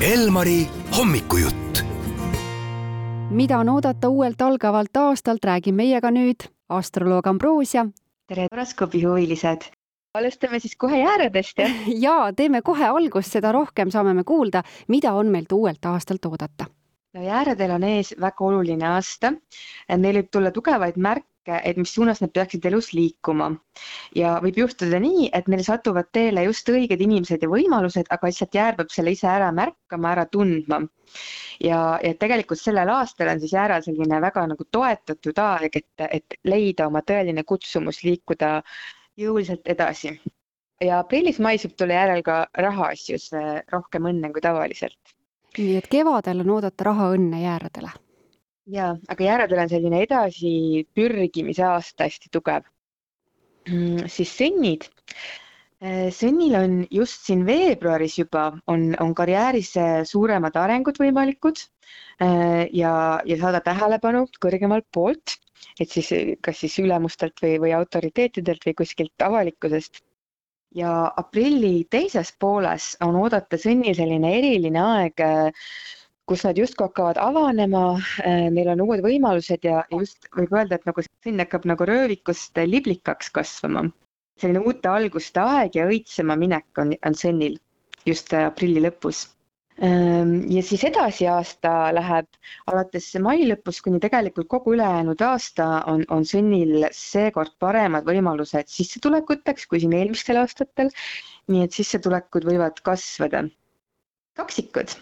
Elmari hommikujutt. mida on oodata uuelt algavalt aastalt, räägib meiega nüüd astroloog Ambrosia. tere, horoskoobi huvilised! alustame siis kohe jääredest, jah? ja teeme kohe algust, seda rohkem saame me kuulda, mida on meilt uuelt aastalt oodata. No jääredel on ees väga oluline aasta. Neil võib tulla tugevaid märke, et mis suunas nad peaksid elus liikuma. ja võib juhtuda nii, et neil satuvad teele just õiged inimesed ja võimalused, aga lihtsalt jäär peab selle ise ära märkama, ära tundma. ja, ja tegelikult sellel aastal on siis jääral selline väga nagu toetatud aeg, et, et leida oma tõeline kutsumus, liikuda jõuliselt edasi. ja aprillis-mais võib tulla järel ka rahaasjus rohkem õnne kui tavaliselt. Nii et kevadel on oodata rahaõnne jääradele ja, aga jääredel on selline edasipürgimise aasta hästi tugev mm,. siis sõnnid. Äh, sõnnil on just siin veebruaris juba on, on karjääris äh, suuremad arengud võimalikud äh, ja, ja saada tähelepanu kõrgemalt poolt, et siis kas siis ülemustelt või, või autoriteetidelt või kuskilt avalikkusest ja aprilli teises pooles on oodata sõnnil selline eriline aeg kus nad justkui hakkavad avanema, äh, neil on uued võimalused ja just võib öelda, et nagu siin hakkab nagu röövikust liblikaks kasvama. selline uute alguste aeg ja õitsema minek on, on Sennil just aprilli lõpus. Ähm, ja siis edasi aasta läheb alates mai lõpus kuni tegelikult kogu ülejäänud aasta on, on Sennil seekord paremad võimalused sissetulekuteks kui siin eelmistel aastatel. nii et sissetulekud võivad kasvada. kaksikud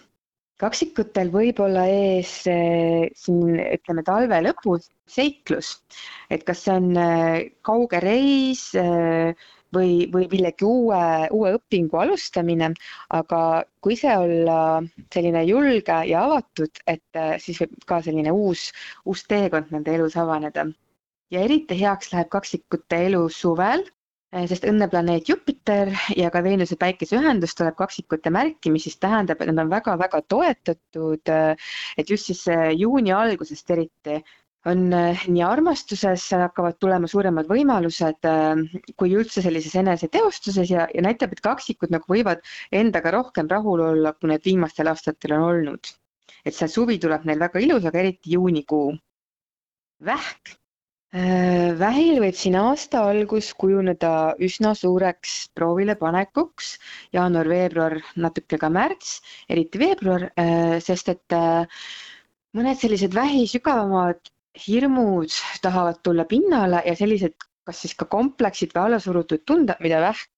kaksikutel võib olla ees eh, siin ütleme talve lõpus seiklus, et kas see on eh, kauge reis eh, või, või millegi uue, uue õpingu alustamine, aga kui ise olla selline julge ja avatud, et siis võib ka selline uus, uus teekond nende elus avaneda. ja eriti heaks läheb kaksikute elu suvel Äh, sest õnneplaneet Jupiter ja ka Veenuse päikese ühendus tuleb kaksikute märki, mis siis tähendab, et nad on väga-väga toetatud. Äh, et just siis äh, juuni algusest eriti on nii armastuses hakkavad tulema suuremad võimalused kui üldse sellises eneseteostuses ja, ja näitab, et kaksikud nagu võivad endaga rohkem rahul olla, kui need viimastel aastatel on olnud. et see suvi tuleb neil väga ilus, aga eriti juunikuu. vähk Äh, vähil võib siin aasta algus kujuneda üsna suureks proovilepanekuks, jaanuar-veebruar, natuke ka märts, eriti veebruar, sest et mõned sellised vähi sügavamad hirmud tahavad tulla pinnale ja sellised, kas siis ka kompleksid või allasurutud tunded, mida vähk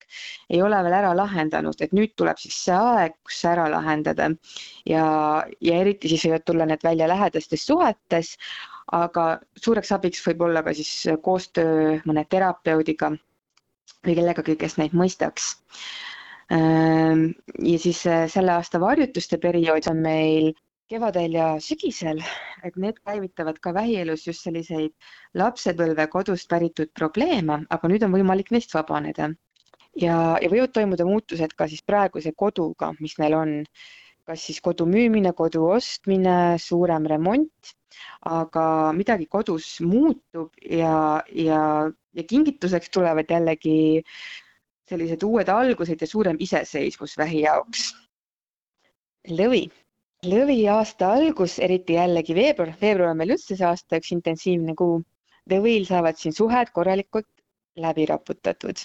ei ole veel ära lahendanud, et nüüd tuleb siis see aeg, kus see ära lahendada. ja, ja eriti siis võivad tulla need välja lähedastes suhetes, aga suureks abiks võib olla ka siis koostöö mõne terapeudiga või kellegagi, kes neid mõistaks. Ehm, ja siis äh, selle aasta varjutuste periood on meil kevadel ja sügisel, et need käivitavad ka vähielus just selliseid lapsepõlve kodust päritud probleeme, aga nüüd on võimalik neist vabaneda. ja, ja võivad toimuda muutused ka siis praeguse koduga, mis neil on, kas siis kodu müümine, kodu ostmine, suurem remont aga midagi kodus muutub ja, ja, ja kingituseks tulevad jällegi sellised uued algused ja suurem iseseisvus vähi jaoks. lõvi, lõvi aasta algus, eriti jällegi veebruar, veebruar on meil üldse see aasta üks intensiivne kuu. lõvil saavad siin suhed korralikult läbi raputatud.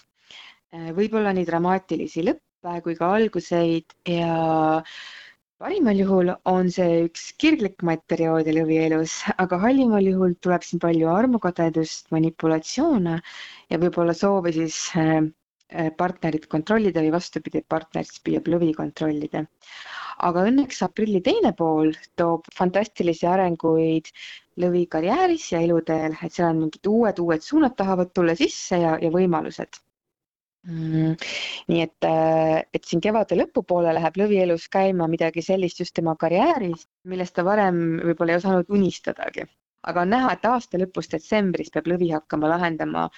võib-olla nii dramaatilisi lõppe kui ka alguseid ja parimal juhul on see üks kirglikumaid perioode lõvi elus, aga halvimal juhul tuleb siin palju armukadedust, manipulatsioone ja võib-olla soovi siis äh, äh, partnerit kontrollida või vastupidi, partner siis püüab lõvi kontrollida. aga õnneks aprilli teine pool toob fantastilisi arenguid lõvi karjääris ja eluteel, et seal on mingid uued, uued suunad tahavad tulla sisse ja, ja võimalused Mm, nii et, äh, et siin kevade lõpupoole läheb Lõvi elus käima midagi sellist just tema karjääris, millest ta varem võib-olla ei osanud unistadagi. aga on näha, et aasta lõpus detsembris peab Lõvi hakkama lahendama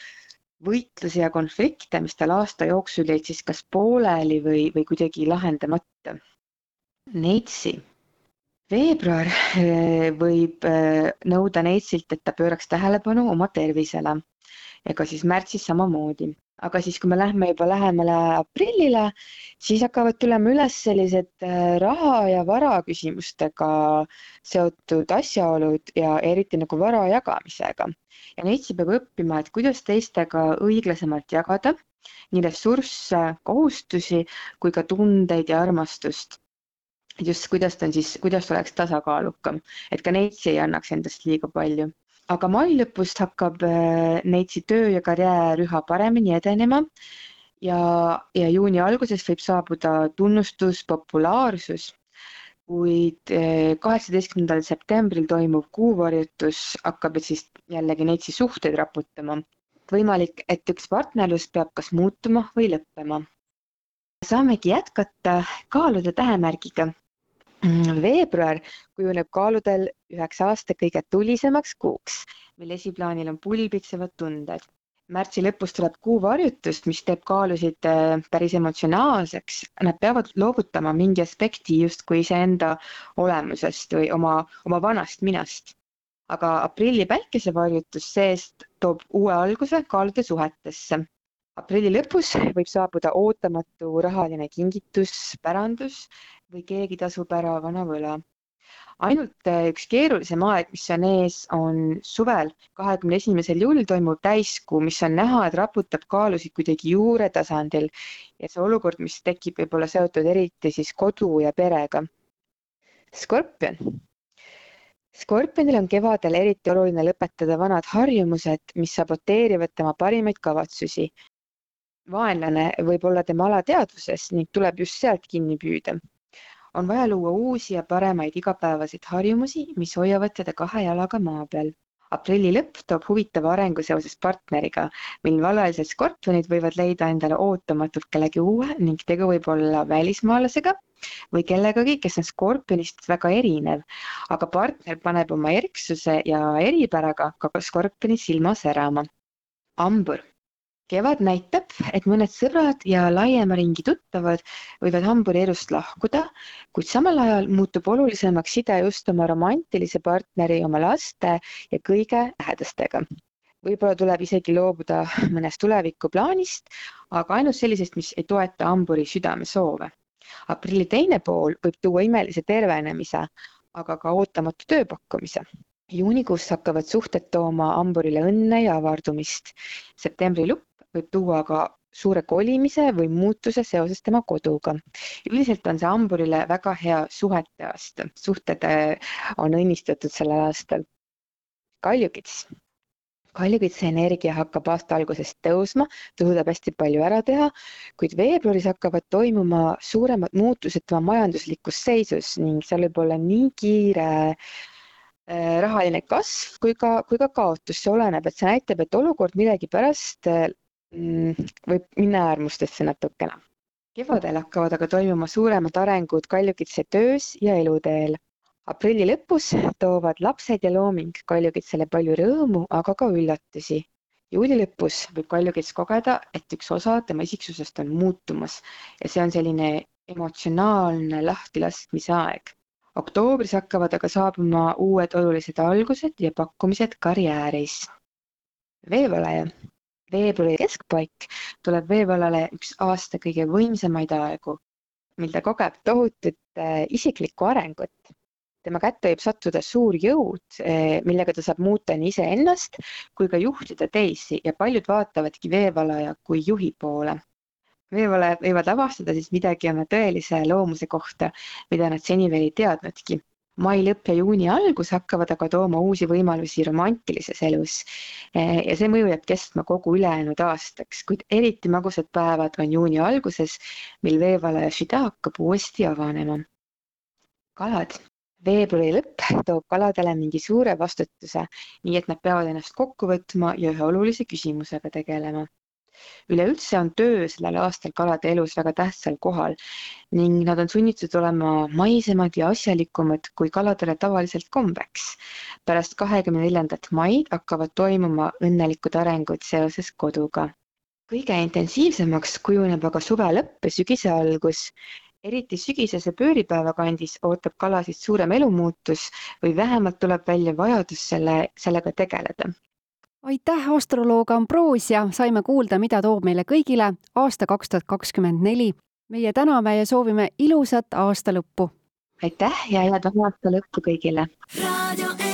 võitlusi ja konflikte, mis tal aasta jooksul jäid siis kas pooleli või, või kuidagi lahendamata. Neitsi. veebruar äh, võib äh, nõuda Neitsilt, et ta pööraks tähelepanu oma tervisele ja ka siis märtsis samamoodi aga siis, kui me lähme juba lähemale aprillile, siis hakkavad tulema üles sellised äh, raha ja vara küsimustega seotud asjaolud ja eriti nagu vara jagamisega. ja neitsi peab õppima, et kuidas teistega õiglasemalt jagada nii ressursse, kohustusi kui ka tundeid ja armastust. just, kuidas ta on siis, kuidas oleks tasakaalukam, et ka neitsi ei annaks endast liiga palju aga mai lõpust hakkab äh, Neitsi töö ja karjäär üha paremini edenema ja, ja juuni alguses võib saabuda tunnustus, populaarsus, kuid äh, kaheksateistkümnendal septembril toimuv kuuvarjutus hakkab siis jällegi Neitsi suhteid raputama. võimalik, et üks partnerlus peab kas muutuma või lõppema. saamegi jätkata kaalude tähemärgiga veebruar kujuneb kaaludel üheks aasta kõige tulisemaks kuuks, mil esiplaanil on pulbitsevad tunded. märtsi lõpus tuleb kuuvarjutus, mis teeb kaalusid äh, päris emotsionaalseks. Nad peavad loovutama mingi aspekti justkui iseenda olemusest või oma, oma vanast minast. aga aprilli päikesevarjutus seest toob uue alguse kaalude suhetesse aprilli lõpus võib saabuda ootamatu rahaline kingitus, pärandus või keegi tasub ära vana võla. ainult äh, üks keerulisem aeg, mis on ees, on suvel, kahekümne esimesel juulil toimuv täiskuu, mis on näha, et raputab kaalusid kuidagi juure tasandil ja see olukord, mis tekib, võib olla seotud eriti siis kodu ja perega. Skorpion Skorpionil on kevadel eriti oluline lõpetada vanad harjumused, mis saboteerivad tema parimaid kavatsusi vaenlane võib olla tema alateadvuses ning tuleb just sealt kinni püüda. On vaja luua uusi ja paremaid igapäevaseid harjumusi, mis hoiavad teda kahe jalaga maa peal. aprilli lõpp toob huvitava arengu seoses partneriga, mil valvelised skorpionid võivad leida endale ootamatult kellegi uue ning tegu võib olla välismaalasega või kellegagi, kes on skorpionist väga erinev, aga partner paneb oma eriksuse ja eripäraga ka skorpioni silma särama. hambur kevad näitab, et mõned sõbrad ja laiema ringi tuttavad võivad hamburi elust lahkuda, kuid samal ajal muutub olulisemaks side just oma romantilise partneri, oma laste ja kõige lähedastega. võib-olla tuleb isegi loobuda mõnest tulevikuplaanist, aga ainult sellisest, mis ei toeta hamburi südamesoove. aprilli teine pool võib tuua imelise tervenemise, aga ka ootamatu tööpakkumise juunikuus hakkavad suhted tooma hamburile õnne ja avardumist. septembri lõpp võib tuua ka suure kolimise või muutuse seoses tema koduga. üldiselt on see hamburile väga hea suhete aasta, suhted äh, on õnnistatud sellel aastal. kaljukits. kaljukitse energia hakkab aasta algusest tõusma, ta suudab hästi palju ära teha, kuid veebruaris hakkavad toimuma suuremad muutused tema majanduslikus seisus ning seal võib olla nii kiire äh, rahaline kasv kui ka, kui ka kaotus, see oleneb, et see näitab, et olukord millegipärast Mm, võib minna äärmustesse natukene. kevadel hakkavad aga toimuma suuremad arengud kaljukitse töös ja eluteel. aprilli lõpus toovad lapsed ja looming kaljukitsele palju rõõmu, aga ka üllatusi. juuli lõpus võib kaljukits kogeda, et üks osa tema isiksusest on muutumas ja see on selline emotsionaalne lahtilaskmise aeg. oktoobris hakkavad aga saabuma uued olulised algused ja pakkumised karjääris. veevalaja veebruari keskpaik tuleb veevallale üks aasta kõige võimsamaid aegu, mil ta kogeb tohutut äh, isiklikku arengut. tema kätte võib sattuda suur jõud, äh, millega ta saab muuta nii iseennast kui ka juhtida teisi ja paljud vaatavadki veevalaja kui juhi poole. veevalajad võivad avastada siis midagi oma tõelise loomuse kohta, mida nad seni veel ei teadnudki mai lõpp ja juuni algus hakkavad aga tooma uusi võimalusi romantilises elus. ja see mõju jääb kestma kogu ülejäänud aastaks, kuid eriti magusad päevad on juuni alguses, mil veevalaja süda hakkab uuesti avanema. kalad. veebruari lõpp toob kaladele mingi suure vastutuse, nii et nad peavad ennast kokku võtma ja ühe olulise küsimusega tegelema üleüldse on töö sellel aastal kalade elus väga tähtsal kohal ning nad on sunnitud olema maisemad ja asjalikumad kui kaladele tavaliselt kombeks. pärast kahekümne neljandat maid hakkavad toimuma õnnelikud arengud seoses koduga. kõige intensiivsemaks kujuneb aga suve lõpp ja sügise algus eriti sügisese pööripäeva kandis ootab kalasid suurem elumuutus või vähemalt tuleb välja vajadus selle, sellega tegeleda aitäh, astroloog Ambrosia, saime kuulda, mida toob meile kõigile aasta kaks tuhat kakskümmend neli. meie täname ja soovime ilusat aasta lõppu. aitäh ja head aasta lõppu kõigile. raadio